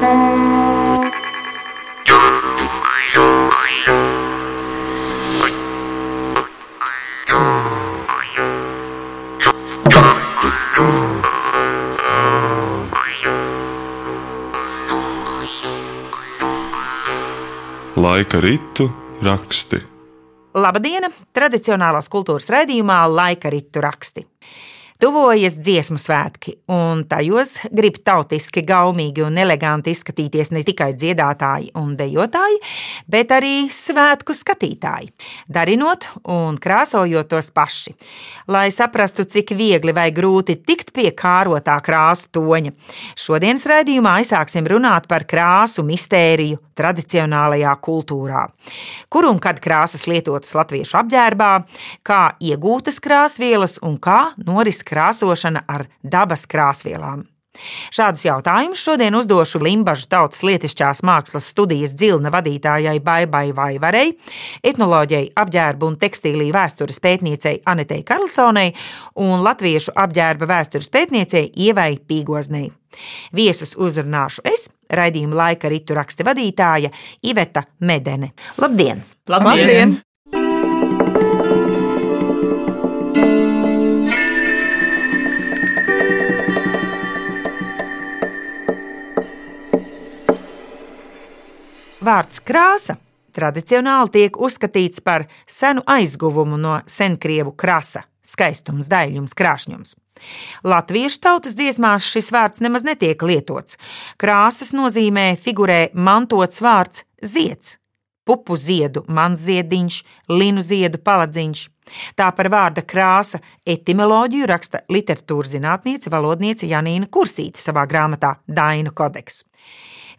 Laika ritu raksti. Labdien! Tradicionālās kultūras raidījumā Laika ritu raksti. Tuvojas dziesmu svētki, un tajos grib tautiski, gaumīgi un eleganti izskatīties ne tikai dziedātāji un dejotāji, bet arī svētku skatītāji, darinot un krāsojot tos paši. Lai saprastu, cik viegli vai grūti tikt pie kārotā krāsu toņa, šodienas raidījumā aizsāksim runāt par krāsu mistēriju tradicionālajā kultūrā. Kur un kad krāsas lietotas latviešu apģērbā, kā iegūtas krāsvielas un kā noris krāsošana ar dabas krāsvielām. Šādus jautājumus šodien uzdošu Limbaģu tautas lietišķās mākslas studijas dzilna vadītājai Baibai Vaivarei, etnoloģijai, apģērbu un tekstīlī vēstures pētniecei Anetei Karlsonai un latviešu apģērba vēstures pētniecei Ievai Pīgoznei. Viesus uzrunāšu es, raidījuma laika ritu raksta vadītāja Iveta Medene. Labdien! Labdien! Labdien. Vārds krāsa tradicionāli tiek uzskatīts par senu aizguvumu no senkrievu krasa, skaistums, daļums, krāšņums. Latviešu tautas dziesmās šis vārds nemaz netiek lietots. Krāsas nozīmē figurē mantots vārds zieds, pupu ziedu, manziediņš, linu ziedu paladziņš. Tā par vārda krāsa etimoloģiju raksta literatūras zinātniece, valodniece Janīna Kursīte savā grāmatā Dainu kodeks.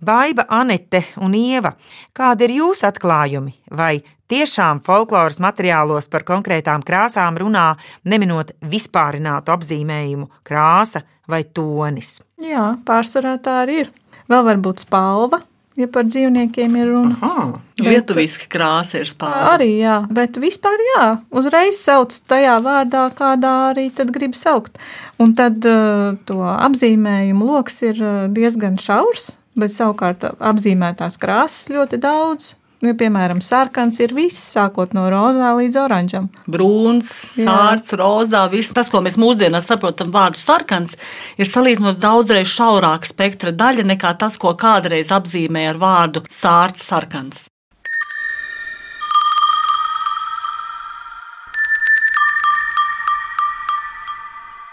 Baiva, Anete un Ieva, kādi ir jūsu atklājumi? Vai tiešām folkloras materiālos par konkrētām krāsām runā, neminot vispārinātu apzīmējumu krāsa vai tonis? Jā, pārsvarā tā arī ir. Vēl var būt spalva, ja par dzīvniekiem ir runa. Aha, Lietuviski krāsa ir spāra. Arī jā, bet vispār jā, uzreiz sauc tajā vārdā, kādā arī tad grib saukt. Un tad uh, to apzīmējumu lokus ir diezgan šaurs bet savukārt apzīmētās krāsas ļoti daudz. Ja, piemēram, sarkans ir viss, sākot no rozā līdz oranžam. Brūns, sārts, rozā, viss tas, ko mēs mūsdienās saprotam vārdu sarkans, ir salīdzinoši daudzreiz šaurāka spektra daļa nekā tas, ko kādreiz apzīmēja ar vārdu sārts, sarkans.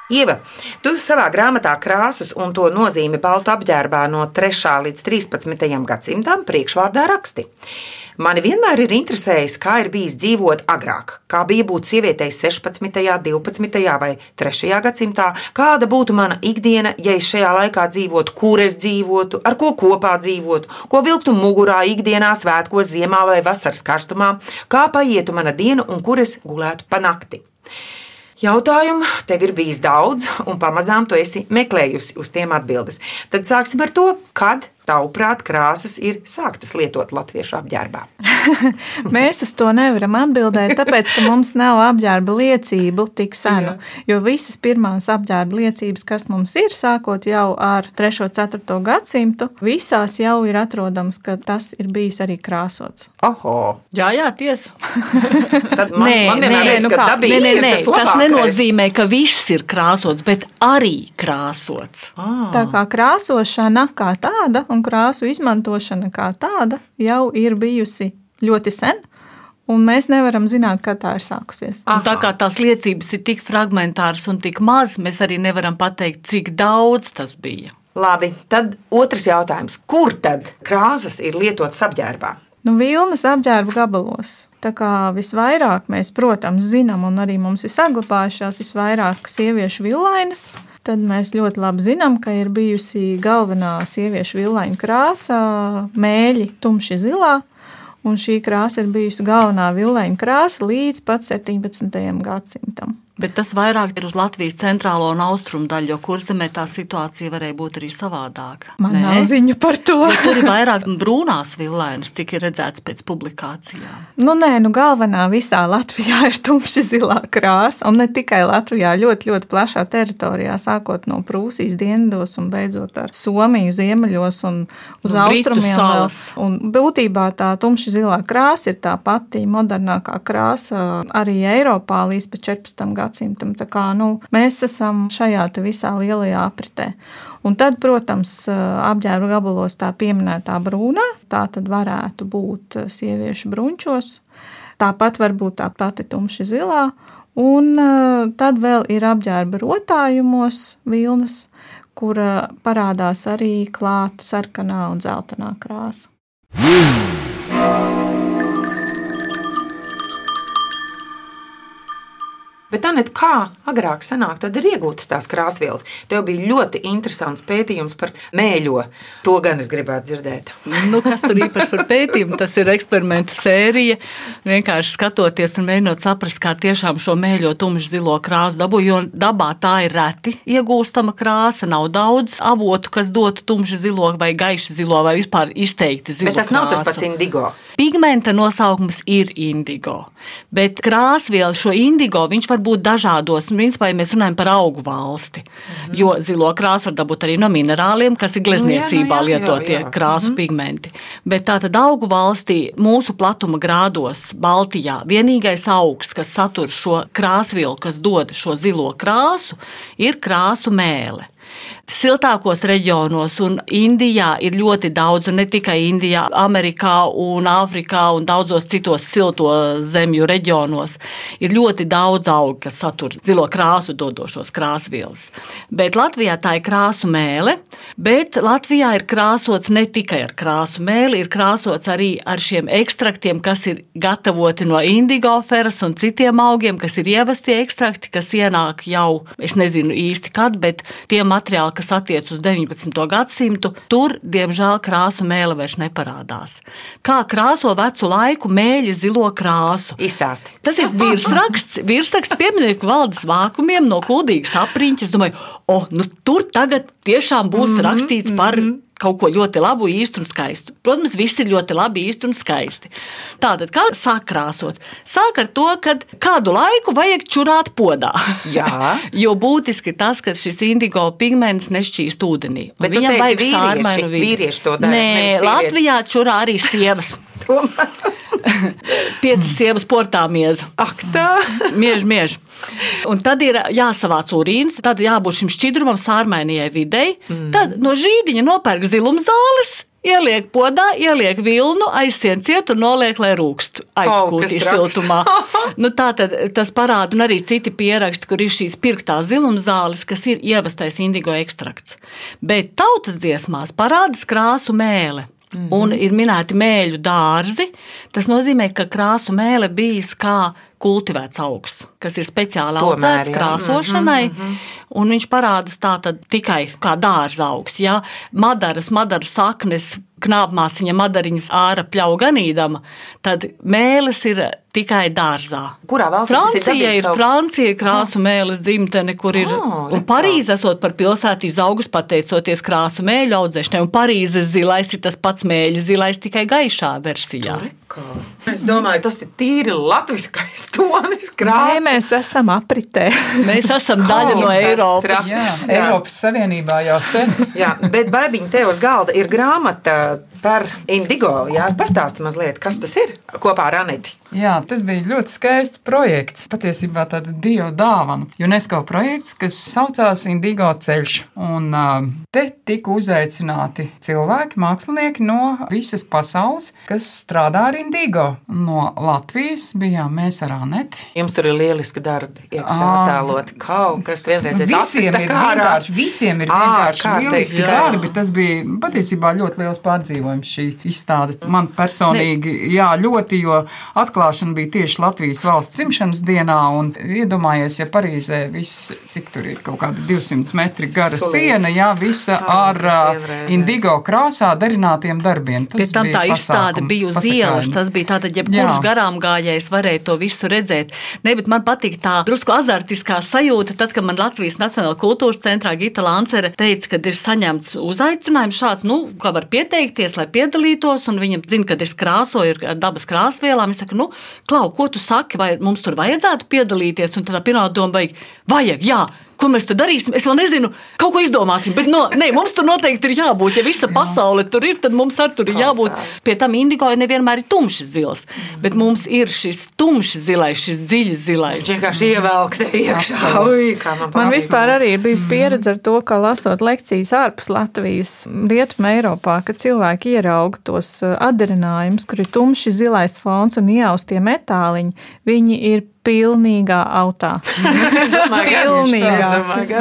Ieva, tu savā grāmatā krāsas un to nozīmi baltu apģērbā no 3. līdz 13. gadsimtam priekšvārdā raksti. Mani vienmēr ir interesējis, kā ir bijis dzīvot agrāk, kā bija būt sievietei 16., 12. vai 3. gadsimtā, kāda būtu mana ikdiena, ja es šajā laikā dzīvotu, kur es dzīvotu, ar ko kopā dzīvotu, ko vilktu mugurā ikdienā, svētkos, ziemā vai vasaras karstumā, kā paietu mana diena un kur es gulētu pa nakti. Jautājumu tev ir bijis daudz, un pamazām tu esi meklējusi uz tiem atbildes. Tad sāksim ar to, kad tavuprāt, krāsas ir sāktas lietot latviešu apģērbā? Mēs uz to nevaram atbildēt, tāpēc, ka mums nav apģērba liecību tik senu. Jo visas pirmās apģērba liecības, kas mums ir, sākot jau ar 3. un 4. gadsimtu, visās jau ir atrodams, ka tas ir bijis arī krāsots. Oho! Jā, jā, tiesa. Tad man, nē, man nē, liekas, nu kā, nē, nē, nē, tas, tas nenozīmē, ka viss ir krāsots, bet arī krāsots. Ah. Tā kā krāsošana kā tāda un krāsu izmantošana kā tāda jau ir bijusi ļoti sen. Un mēs nevaram zināt, kad tā ir sākusies. Un tā kā tās liecības ir tik fragmentāras un tik maz, mēs arī nevaram pateikt, cik daudz tas bija. Labi, tad otrs jautājums. Kur tad krāsas ir lietotas apģērbā? Nu, vilnas apģērba gabalos. Tā kā visvairāk mēs, protams, zinām, un arī mums ir saglabājušās visvairāk sieviešu villainas, tad mēs ļoti labi zinām, ka ir bijusi galvenā sieviešu villaina krāsa, mēļi, tumši zilā. Un šī krāsa ir bijusi galvenā villaina krāsa līdz pat 17. gadsimtam. Bet tas vairāk ir uz Latvijas centrālo un austrumu daļu, jo kurzemē tā situācija varēja būt arī savādāka. Man Nē? nav ziņu par to. Jo tur ir vairāk brūnās vilēnas, cik ir redzēts pēc publikācijām. Nu, nē, nu, galvenā visā Latvijā ir tumši zilā krāsa. Un ne tikai Latvijā, ļoti, ļoti plašā teritorijā, sākot no Prūsijas dienvidos un beidzot ar Somiju ziemeļos un uz Un austrumiem. vēl. Un būtībā tā tumši zilā krāsa ir tā pati modernākā krāsa arī Eiropā līdz pat 14. gadsimtam. Tā kā, nu, mēs esam šajā visā lielajā apritē. Un tad, protams, apģērba gabalos tā pieminētā brūnā, tā tad varētu būt sieviešu brunčos. Tāpat var būt tā pati tumši zilā. Un eh, tad vēl ir apģērba rotājumos vilnas, kur eh, parādās arī klāta sarkanā un dzeltenā krāsa. Bet, Anet, kā agrāk sanāk, tad ir iegūtas tās krāsvielas? Tev bija ļoti interesants pētījums par mēļo. To gan es gribētu dzirdēt. Nu, kas tur īpaši par pētījumu? Tas ir eksperimentu sērija. Vienkārši skatoties un mēģinot saprast, kā tiešām šo mēļo tumšu zilo krāsu dabū, jo dabā tā ir reti iegūstama krāsa. Nav daudz avotu, kas dotu tumšu zilo vai gaišu zilo vai vispār izteikti zilo. Bet tas nav tas krāsu. pats indigo. Pigmenta nosaukums ir indigo, bet krāsvielu šo indigo viņš var būt dažādos. Principā, ja mēs runājam par augu valsti, mm. jo zilo krāsu var dabūt arī no minerāliem, kas ir glezniecībā Nu, jā, nu jā, lietotie jā, jā. krāsu pigmenti. Bet tātad augu valstī, mūsu platuma grādos, Baltijā, vienīgais augs, kas satur šo krāsvielu, kas dod šo zilo krāsu, ir krāsu mēle. Siltākos reģionos un Indijā ir ļoti daudz, un ne tikai Indijā, Amerikā, un Āfrikā un daudzos citos silto zemju reģionos ir ļoti daudz augu, kas satur zilo krāsu dodošos krāsvielas. Bet Latvijā tā ir krāsu mēle, bet Latvijā ir krāsots ne tikai ar krāsu mēli, ir krāsots arī ar šiem ekstraktiem, kas ir gatavoti no indigoferas un citiem augiem, kas ir ievestie ekstrakti, kas ienāk jau, es nezinu īsti kad, bet tie materiāli, kas attiec uz 19. gadsimtu, tur, diemžēl, krāsu mēle vairs neparādās. Kā krāso vecu laiku mēļi zilo krāsu? Izstāsti. Tas ir virsraksts, virsraksts pieminieku valdes vākumiem no kuldīgas apriņķa. Es domāju, oh, nu tur tagad tiešām būs mm -hmm, rakstīts par mm -hmm kaut ko ļoti labu, īstu un skaistu. Protams, viss ir ļoti labi, īsti un skaisti. Tātad, kā sāk krāsot? Sāk ar to, ka kādu laiku vajag čurāt podā. Jā. jo būtiski tas, ka šis indigo pigments nešķīst ūdenī. Bet Viņam vajag sārmainu vidi. vīrieši to dara, Nē. Latvijā čurā arī sievas. Piecas sievas portā mieza. Ak, tā! Miež, miež. Un tad ir jāsavāc urīns, tad jābūt šim šķidrumam, sārmainījai videi. Mm. Tad no žīdiņa nopērk zilumzāles. Ieliek podā, ieliek vilnu, aizsien ciet un noliek, lai rūkst. Aizkūtī siltumā. nu, tā tad tas parāda, un arī citi pieraksti, kur ir šīs pirktās zilumzāles, kas ir ievestais indigo ekstrakts. Bet tautas dziesmās parādās krāsu mēle. Mm. Un ir minēti mēļu dārzi. Tas nozīmē, ka krāsu mēle bijis kā kultivēts augs, kas ir speciāli Tomēr, audzēts jā. krāsošanai. Mm -hmm. Un viņš parādās tā tikai kā dārza augs. Ja madaras, madaru saknes, knāpmāsiņa madariņas ārā pļauj ganīdama, tad mēlis ir tikai dārzā. Kurā valstī ir Francija ir augs? Francija, krāsu mēlis dzimtene, kur ir. Oh, un. Parīze esot par pilsētu izaugus pateicoties krāsu mēļu audzēšanai. Un Parīzes zilais ir tas pats mēļu zilais, tikai gaišā versijā. Rekā. Es domāju, tas ir tīri latviskais tonis, Nē, krāsa. mēs esam apritē. Mēs esam daļa no Eiropas. Jā, Jā. Eiropas Savienībā jau sen. Jā, bet baigiņa te uz galda ir grāmata par indigo. Jā, pastāsti mazliet, kas tas ir kopā ar Aneti. Jā, tas bija ļoti skaists projekts. Patiesībā tāda dieva dāvana. UNESCO projekts, kas saucās Indigo ceļš. Un ā, te tika uzaicināti cilvēki, mākslinieki no visas pasaules, kas strādā ar indigo. No Latvijas bijām mēs ar Aneti. Jums tur ir lieliski darbi, iekšā Ā. attēlot kaut kas vienreiz. Visiem ir vienkārši, visiem ir vienkārši lieliski darbi. Tas bija patiesībā ļoti liels pārdzīvojums šī izstāde. Man personīgi, jā, ļoti, jo atklāšana bija tieši Latvijas valsts dzimšanas dienā. Iedomājies, ja Parīzē viss, cik tur ir kaut kāda 200 metri gara Sulīgs. siena, jā, visa ar indigo krāsā darinātiem darbiem. Tas Pēc tam tā izstāde bija uz ielas. Tas bija tātad, jebkurš garām gājējs varēja to visu redzēt. Ne, bet man patīk tā drusku azartiskā sajūta, tad, kad man Latvijas Nacionālajā kultūras centrā Gita Lancere teica, ka ir saņemts uzaicinājums šāds, nu, kā var pieteikties, lai piedalītos, un viņam zina, ka es krāsoju ar dabas krāsvielām. Es saku, nu, Klau, ko tu saki, vai mums tur vajadzētu piedalīties? Un tad pirmā doma bija, vajag, jā. Ko mēs tur darīsim? Es vēl nezinu, kaut ko izdomāsim. Bet no, ne, mums tur noteikti ir jābūt. Ja visa pasaule tur ir, tad mums arī tur ir jābūt. Pie tam indigo ir nevienmēr ir tumšs zils, bet mums ir šis tumšs zilais, šis dziļs zilais. Viņš vienkārši ievelk te iekšā. Ui, man Man vispār arī ir bijusi pieredze ar to, ka lasot lekcijas ārpus Latvijas, Rietumē, Eiropā, ka cilvēki ierauga tos uh, atdarinājumus, kur ir tumši zilais fons un ieaustie metāliņi, viņi ir pilnīgā autā. Pilnīgā.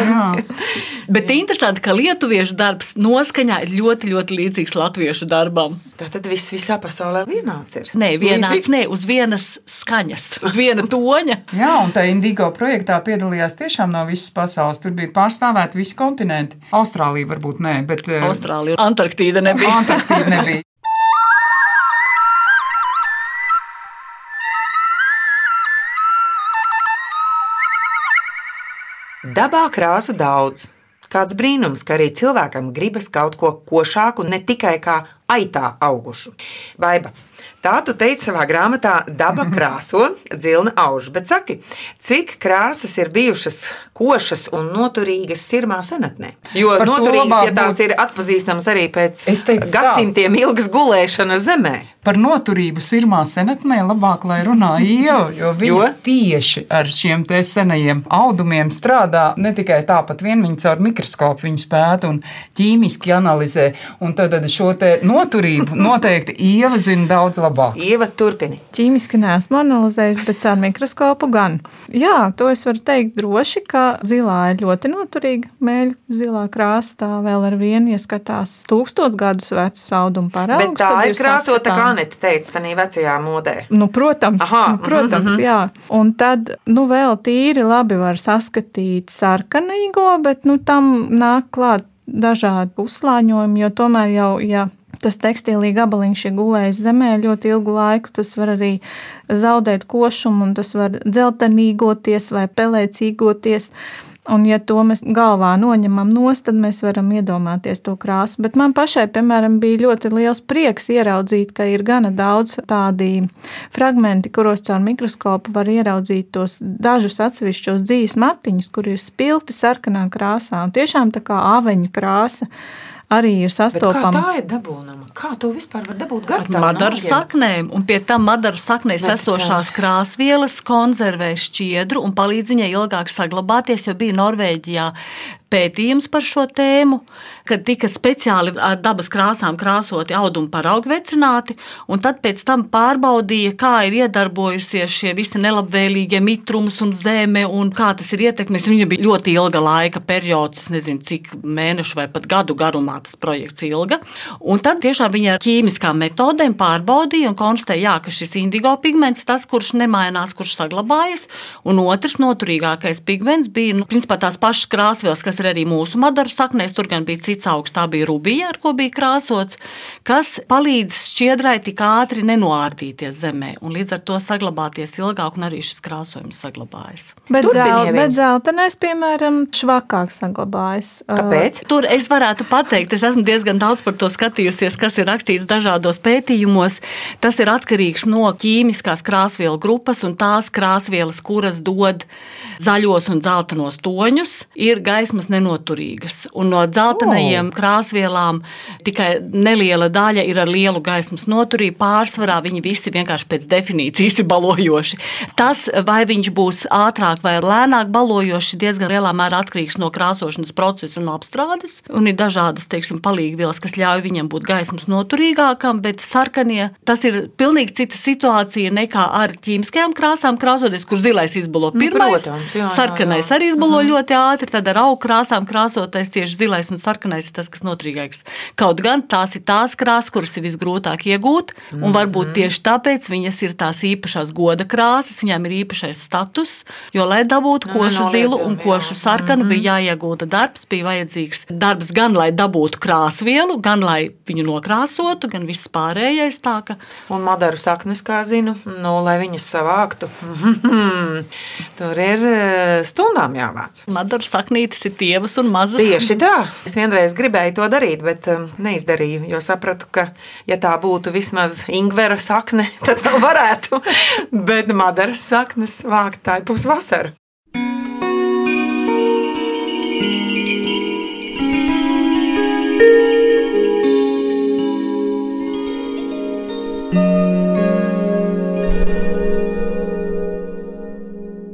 Bet interesanti, ka lietuviešu darbs noskaņā ir ļoti, ļoti līdzīgs latviešu darbam. Tā tad viss visā pasaulē vienāds ir. Nē, vienāds, ne, uz vienas skaņas, uz viena toņa. Jā, un tā Indigo projektā piedalījās tiešām no visas pasaules. Tur bija pārstāvēti visi kontinenti. Austrālija varbūt nē, bet eh, Austrālija Antarktīda nebija. Antarktīda nebija. Dabā krāsu daudz. Kāds brīnums, ka arī cilvēkam gribas kaut ko košāku, ne tikai kā aitā augušu. Baiba, tā tu teici savā grāmatā, daba krāso, dzilna auž. Bet saki, cik krāsas ir bijušas košas un noturīgas sirmā senatnē? Jo Par noturīgas, ja tās būtu- ir atpazīstamas arī pēc teiktu tā. gadsimtiem ilgas gulēšanas zemē. Par noturību sirmā senatnē labāk, lai runā Ieva, jo viņa Jo? tieši ar šiem te senajiem audumiem strādā. Ne tikai tāpat vien viņa caur mikroskopu viņu pēta un ķīmiski analizē. Un tad tad šo te noturību noteikti Ieva zina daudz labāk. Ieva, turpini. Ķīmiski neesmu analizējis, bet caur mikroskopu gan. Jā, to es varu teikt droši, ka zilā ir ļoti noturīga. Mēļu zilā krāsa tā vēl ar vienu ieskatās tūkstots gadus vecu audumu paraugs. Bet tā tad ir krāsota, kā. Anita teica, tādā vecajā modē. Nu, protams, Aha, nu, protams mhm, jā. Un tad, nu, vēl tīri labi var saskatīt sarkanīgo, bet, nu, tam nāk klāt dažādi uzslāņojumi, jo tomēr jau, ja tas tekstīlī gabaliņš ir gulējis zemē ļoti ilgu laiku, tas var arī zaudēt košumu, un tas var dzeltenīgoties vai pelēcīgoties. Un, ja to mēs galvā noņemam nost, tad mēs varam iedomāties to krāsu. Bet man pašai, piemēram, bija ļoti liels prieks ieraudzīt, ka ir gana daudz tādi fragmenti, kuros caur mikroskopu var ieraudzīt tos dažus atsevišķos dzīves matiņus, kur ir spilti sarkanā krāsā. Un tiešām tā kā aveņu krāsa arī ir Bet kā sastopama. tā ir dabūnama? Kā to vispār var dabūt gatavā? Madaru saknēm, un pie tam madaru saknēs Neticami. esošās krāsvielas konservē šķiedru un palīdz viņai ilgāk saglabāties, jo bija Norvēģijā pētījums par šo tēmu, kad tika speciāli ar dabas krāsām krāsoti audumi paraugi vecināti, un tad pēc tam pārbaudīja, kā ir iedarbojusies šie visi nelabvēlīgie mitrums un zeme, un kā tas ir ietekmējis. Viņam bija ļoti ilga laika periods, es nezinu, cik mēnešu vai pat gadu garumā tas projekts ilga. Un tad tiešām viņi ar ķīmiskām metodēm pārbaudīja un konstatēja, jā, ka šis indigo pigments, tas, kurš nemainās, kurš saglabājas, un otrs noturīgākais pigments bija nu, principā tās pašas krāsvielas, kas ir arī mūsu madaru saknēs. Tur gan bija cits augsts, tā bija rubija, ar ko bija krāsots, kas palīdz šķiedrai tik ātri nenoārdīties zemē un līdz ar to saglabāties ilgāk, un arī šis krāsojums saglabājas. Bet, zel, bet zeltainais, piemēram, švakāk saglabājas. Kāpēc? Tur es varētu pateikt, es esmu diezgan daudz par to skatījusies, kas ir rakstīts dažādos pētījumos. Tas ir atkarīgs no ķīmiskās krāsvielu grupas un tās krāsvielas, kuras dod zaļos un dzeltenos toņus, ir gaismas nenoturīgas. Un no dzeltenajiem krāsvielām tikai neliela daļa ir ar lielu gaismas noturību. Pārsvarā viņi visi vienkārši pēc definīcijas ir balojoši. Tas, vai viņš būs ātrāk vai lēnāk balojoši, diezgan lielā mērā atkarīgs no krāsošanas procesa un apstrādes. Un ir dažādas, teiksim, palīgvielas, kas ļauj viņam būt gaismas noturīgākam, bet sarkanie tas ir pilnīgi cita situācija nekā ar ķīmiskajām krāsām krāsoties, kur zilais izbalo Nu, pirmais, protams, jā, jā, sarkanais jā. arī izbalo ļoti ātri, tad ar augu krāsām krāsoties tieši zilais un sarkanais ir tas, kas noturīgāks. Kaut gan tās ir tās krāsas, kuras ir visgrūtāk iegūt, un varbūt tieši tāpēc viņas ir tās īpašās goda krāsas, viņām ir īpašais status, jo, lai dabūtu košu zilu un košu sarkanu, bija jāiegūda darbs, bija vajadzīgs darbs gan, lai dabūtu krāsvielu, gan, lai viņu nokrāsotu, gan viss pārējais tā, ka Un madaru saknes, kā zinu, nu, lai viņas savāktu. Tur ir eh, stundām jāvāc. madaru saknītes ir tievas un mazas. Tieši tā. Es vienreiz gribēju to darīt, bet um, neizdarīju, jo sapratu, ka, ja tā būtu vismaz ingvera sakne, tad varētu. bet madaras saknes vākt tā ir pusvasara.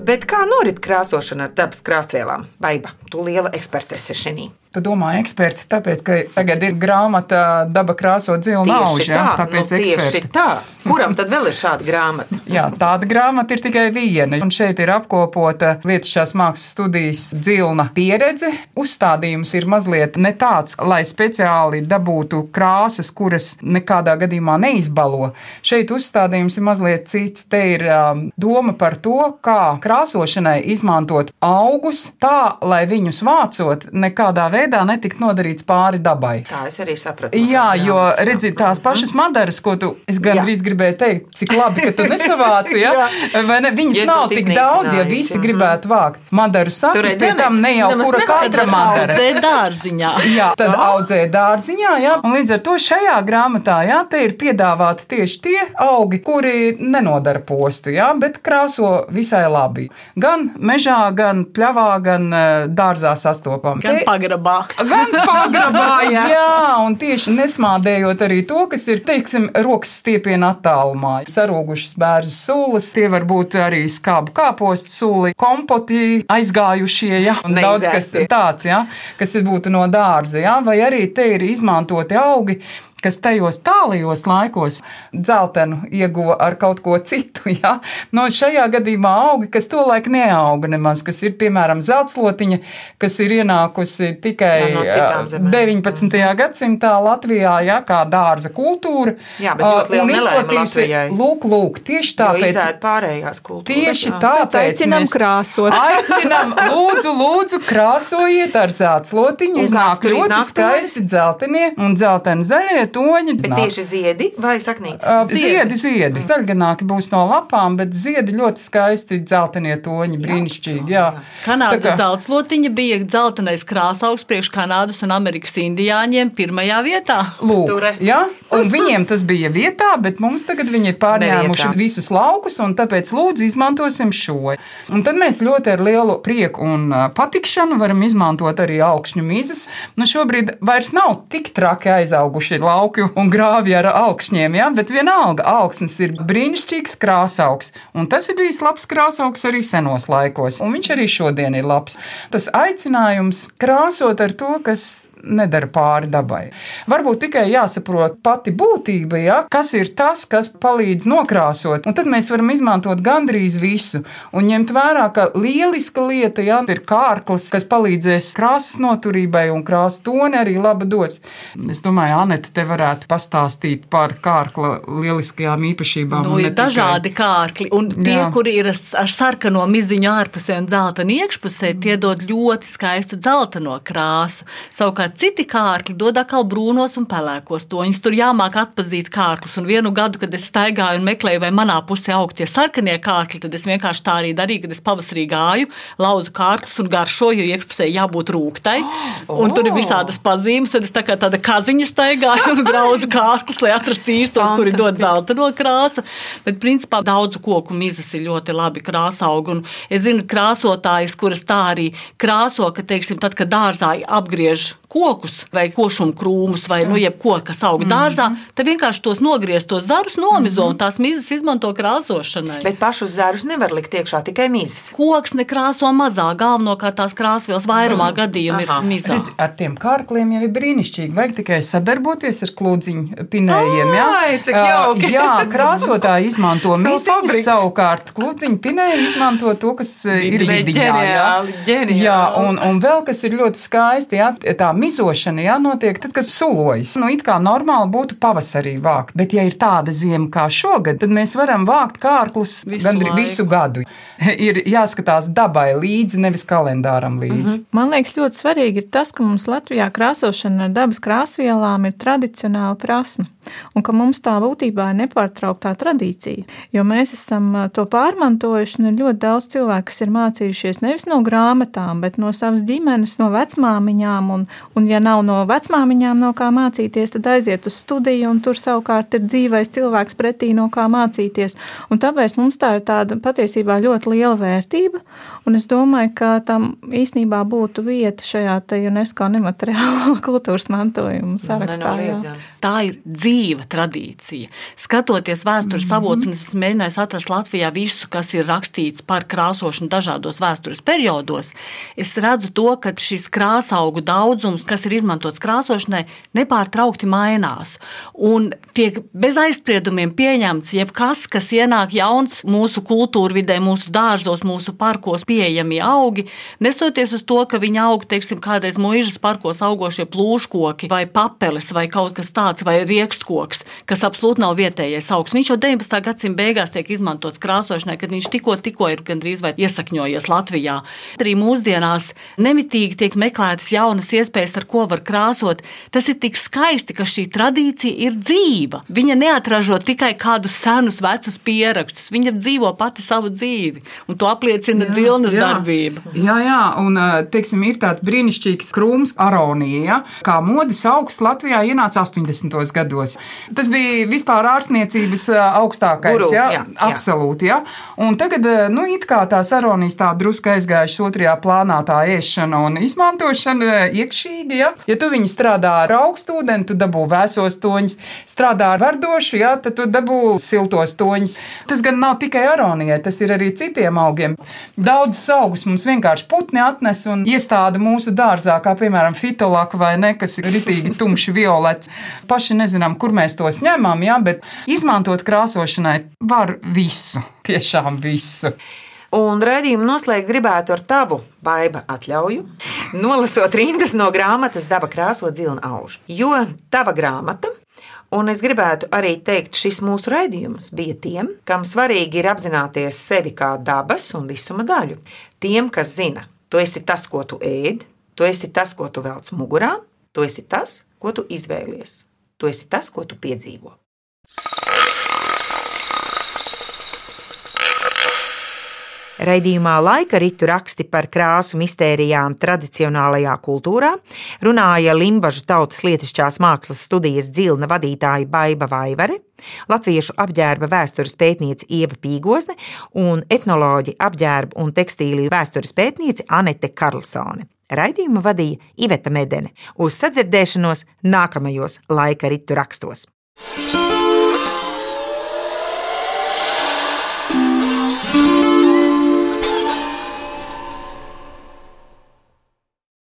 Bet kā norit krāsošana ar dabas krāsvielām? Baiba, tu liela eksperte esi šī. Tu domā, eksperti, tāpēc, ka tagad ir grāmata Daba krāso dzilu naudu. Tieši tā, Tāpēc nu, tieši eksperti. tā. Kuram tad vēl ir šāda grāmata? Jā, tāda grāmata ir tikai viena. Un šeit ir apkopota Lietušās mākslas studijas dzilna pieredze. Uzstādījums ir mazliet ne tāds, lai speciāli dabūtu krāsas, kuras nekādā gadījumā neizbalo. Šeit uzstādījums ir mazliet cits. Te ir um, doma par to, kā krāsošanai izmantot augus tā, lai viņus vācot nekādā veidā netikt nodarīts pāri dabai. Tā es arī sapratu. Jā, tās jo jā. redziet, tās pašas madaras, ko tu es gandrīz gribēju teikt, cik labi, ka tu nesavāci. Ja? Vai ne? Viņas Ja nav tik daudz, ja visi mhm. gribētu vākt. Madaru redzi, pie tam ne jau kura katra madara. audzē dārziņā. Jā, tad audzē dārziņā, jā, un līdz ar to šajā grāmatā, jā, te ir piedāvāti tieši tie augi, kuri nenodara postu, jā, bet krāso visai labi. Gan mežā, gan pļavā, gan eh, dārzā sastopam. Gan Te- pagrabā. Gan pagrabā, jā. jā, un tieši nesmādējot arī to, kas ir, teiksim, rokas stiepiena attālumā. Sarūgušas bērnu sūlas, tie var būt arī skābu kāpostu sūli, kompoti aizgājušie, jā, un daudz kas Neizēsti. tāds, jā, kas ir būtu no dārza, jā, vai arī te ir izmantoti augi kas tajos tālajos laikos dzeltenu ieguva ar kaut ko citu. Ja? No šajā gadījumā augi, kas tolaik neauga nemaz, kas ir piemēram zeltslotiņa, kas ir ienākusi tikai Jā, no zemēm. 19. gadsimtā Latvijā, ja, kā dārza kultūra. Jā, bet ļoti liela un izplatījusi-. Lūk, lūk, tieši tāpēc. pārējās kultūras. Tieši jā. tāpēc aicinām mēs krāsot. Aicinām, lūdzu, lūdzu, krāsojiet ar zeltslotiņu. Iznāk ļoti skaisti dzeltenie un dzelteni zaļie toņi. Bet Nāk. tieši ziedi vai saknītes? Uh, Ziedi, ziedi. Zaļganāki būs no lapām, bet ziedi ļoti skaisti dzeltenie toņi, brīnišķīgi. Jā. Kanādas Tā kā- zeltslotiņa bija dzeltenais krāsaugs priekš Kanādas un Amerikas indiāņiem pirmajā vietā. Lūk, Ture. ja? Un viņiem tas bija vietā, bet mums tagad viņi ir pārņēmuši Nevietā. visus laukus, un tāpēc lūdzu izmantosim šo. Un tad mēs ļoti ar lielu prieku un ā, patikšanu varam izmantot arī augšņu mizas. Nu, šobrīd vairs nav tik traki aizauguši lauki un grāvi ar augšņiem, ja? bet vienalga augsnes ir brīnišķīgs krāsaugs. Un tas ir bijis labs krāsaugs arī senos laikos, un viņš arī šodien ir labs. Tas aicinājums krāsot ar to, kas nedara pāri dabai. Varbūt tikai jāsaprot pati būtība, ja? kas ir tas, kas palīdz nokrāsot. Un tad mēs varam izmantot gandrīz visu un ņemt vērā, ka lieliska lieta ja? ir kārklis, kas palīdzēs krāsas noturībai un krāsas toni arī laba dos. Es domāju, Anete, te varētu pastāstīt par kārkla lieliskajām īpašībām. Nu, un ir ne tikai- dažādi kārkli, un tie, Jā. kuri ir ar sarkano miziņu ārpusē un dzeltenu iekšpusē, tie dod ļoti skaistu dzelteno krāsu. Savukārt citi kārkli dod atkal brūnos un pelēkos toņus. Tur jāmāk atpazīt kārklus. Un vienu gadu, kad es staigāju un meklēju, vai manā pusē aug tie sarkanie kārkli, tad es vienkārši tā arī darīju, kad es pavasarī gāju, lauzu kārklus un garšoju, jo iekšpusē jābūt rūktai. Un tur ir visādas pazīmes, tad es tā kā tāda kaziņa staigāju un grauzu kārklus, lai atrastu īstos, kuri dod zeltaino krāsu. Bet, principā, daudzu koku mizas ir ļoti labi krāsaugi. Un es zinu krāsotājus, kuras tā arī krāso, ka, teiksim, tad, kad dārzā apgriež kokus vai košumu krūmus vai nu, jebko, kas aug dārzā, tad vienkārši tos nogrieztos zarus nomizo un tās mizas izmanto krāsošanai. Bet pašus zarus nevar likt iekšā tikai mizas. Koks nekrāso mazāk, galvenokārt tās krāsvielas vairumā gadījumā ir mizā. Redz, ar tiem kārkliem jau ir brīnišķīgi. Vajag tikai sadarboties ar klūdziņu pinējiem. Jā, Ai, cik jauki. jā krāsotāji izmanto fabriku. savukārt klūdziņu pinēji izmanto to, kas ir vidiņā. Jā, ģeniāli, ģeniāli. jā un, un vēl kas ir ļoti skaisti, jā, tā mizošana jānotiek tad, kad sulojas. Nu, it kā normāli būtu pavasarī vākt, bet ja ir tāda ziema kā šogad, tad mēs varam vākt kārklus Visu gandrīz laiku. visu gadu. Ir jāskatās dabai līdzi, nevis kalendāram līdzi. Man liekas, ļoti svarīgi ir tas, ka mums Latvijā krāsošana ar dabas krāsvielām ir tradicionāla prasme. Un ka mums tā būtībā ir nepārtrauktā tradīcija. Jo mēs esam to pārmantojuši, un ir ļoti daudz cilvēku, kas ir mācījušies nevis no grāmatām, bet no savas ģimenes, no vecmāmiņām. Un, un ja nav no vecmāmiņām, no kā mācīties, tad aiziet uz studiju, un tur savukārt ir dzīvais cilvēks pretī, no kā mācīties. Un tāpēc mums tā ir tāda patiesībā ļoti liela vērtība. Un es domāju, ka tam īstenībā būtu vieta šajā UNESCO nemateriālo kultūras mantojuma sarakstā. jā. Tā ir dzīva tradīcija. Skatoties vēstures avotus, un es esmu mēģinājis atrast Latvijā visu, kas ir rakstīts par krāsošanu dažādos vēstures periodos, es redzu to, ka šis krāsaugu daudzums, kas ir izmantots krāsošanai, nepārtraukti mainās. Un tiek bez aizspriedumiem pieņemts jebkas, kas ienāk jauns mūsu kultūrvidē, mūsu dārzos, mūsu parkos pieejami augi, nestoties uz to, ka viņi aug, teiksim, kādreiz mūžas parkos augošie plūškoki vai papeles vai kaut kas tāds, vai riekstkoks, kas absolūti nav vietējais augs. Viņš jau 19. gadsimta beigās tiek izmantots krāsošanai, kad viņš tikko, tikko ir gandrīz vai iesakņojies Latvijā. Arī mūsdienās nemitīgi tiek meklētas jaunas iespējas, ar ko var krāsot. Tas ir tik skaisti, ka šī tradīcija ir dzīva. Viņa neatražo tikai kādus senus, vecus pierakstus, viņa dzīvo pati savu dzīvi, un to apliecina dzilnas darbība. Jā, jā, un teiksim, ir tāds brīnišķīgs krūms, aronija, ja, kā modes augsts Latvijā ienāca 80. gados. Tas bija vispār ārstniecības augstākais, Guru, jā, jā, jā. absolūti. Jā. Un tagad, nu, it kā tās aronijas tā drusku aizgājušas otrajā plānā, tā ēšana un izmantošana ā, iekšīgi. Ja, ja tu viņi strādā ar augstu ūdeni, tu dabū vēsos toņus, strādā ar vardošu, jā, tad tu dabū siltos toņus. Tas gan nav tikai aronijai, tas ir arī citiem augiem. Daudzas augus mums vienkārši putni atnes un iestāda mūsu dārzā, kā piemēram fitolaka vai ne, kas ir ritīgi tumši violets. Paši nezinām, kur mēs tos ņemam, jā, bet izmantot krāsošanai var visu, tiešām visu. Un raidījumu noslēgt gribētu ar tavu baiba atļauju, nolasot rindas no grāmatas Daba krāso dzilna auž. Jo tava grāmata, un es gribētu arī teikt, šis mūsu raidījums bija tiem, kam svarīgi ir apzināties sevi kā dabas un visuma daļu. Tiem, kas zina, tu esi tas, ko tu ēd, tu esi tas, ko tu velc mugurā, tu esi tas, ko tu izvēlies, tu esi tas, ko tu piedzīvo. Raidījumā laika ritu raksti par krāsu mistērijām tradicionālajā kultūrā runāja Limbaģa tautas lietišķās mākslas studijas dzilna vadītāja Baiva Vaivare, latviešu apģērba vēstures pētniece Ieva Pīgosne un etnoloģi apģērba un tekstīliju vēstures pētniece Anete Karlsone. Raidījumu vadīja Iveta Medene uz sadzirdēšanos nākamajos laika ritu rakstos.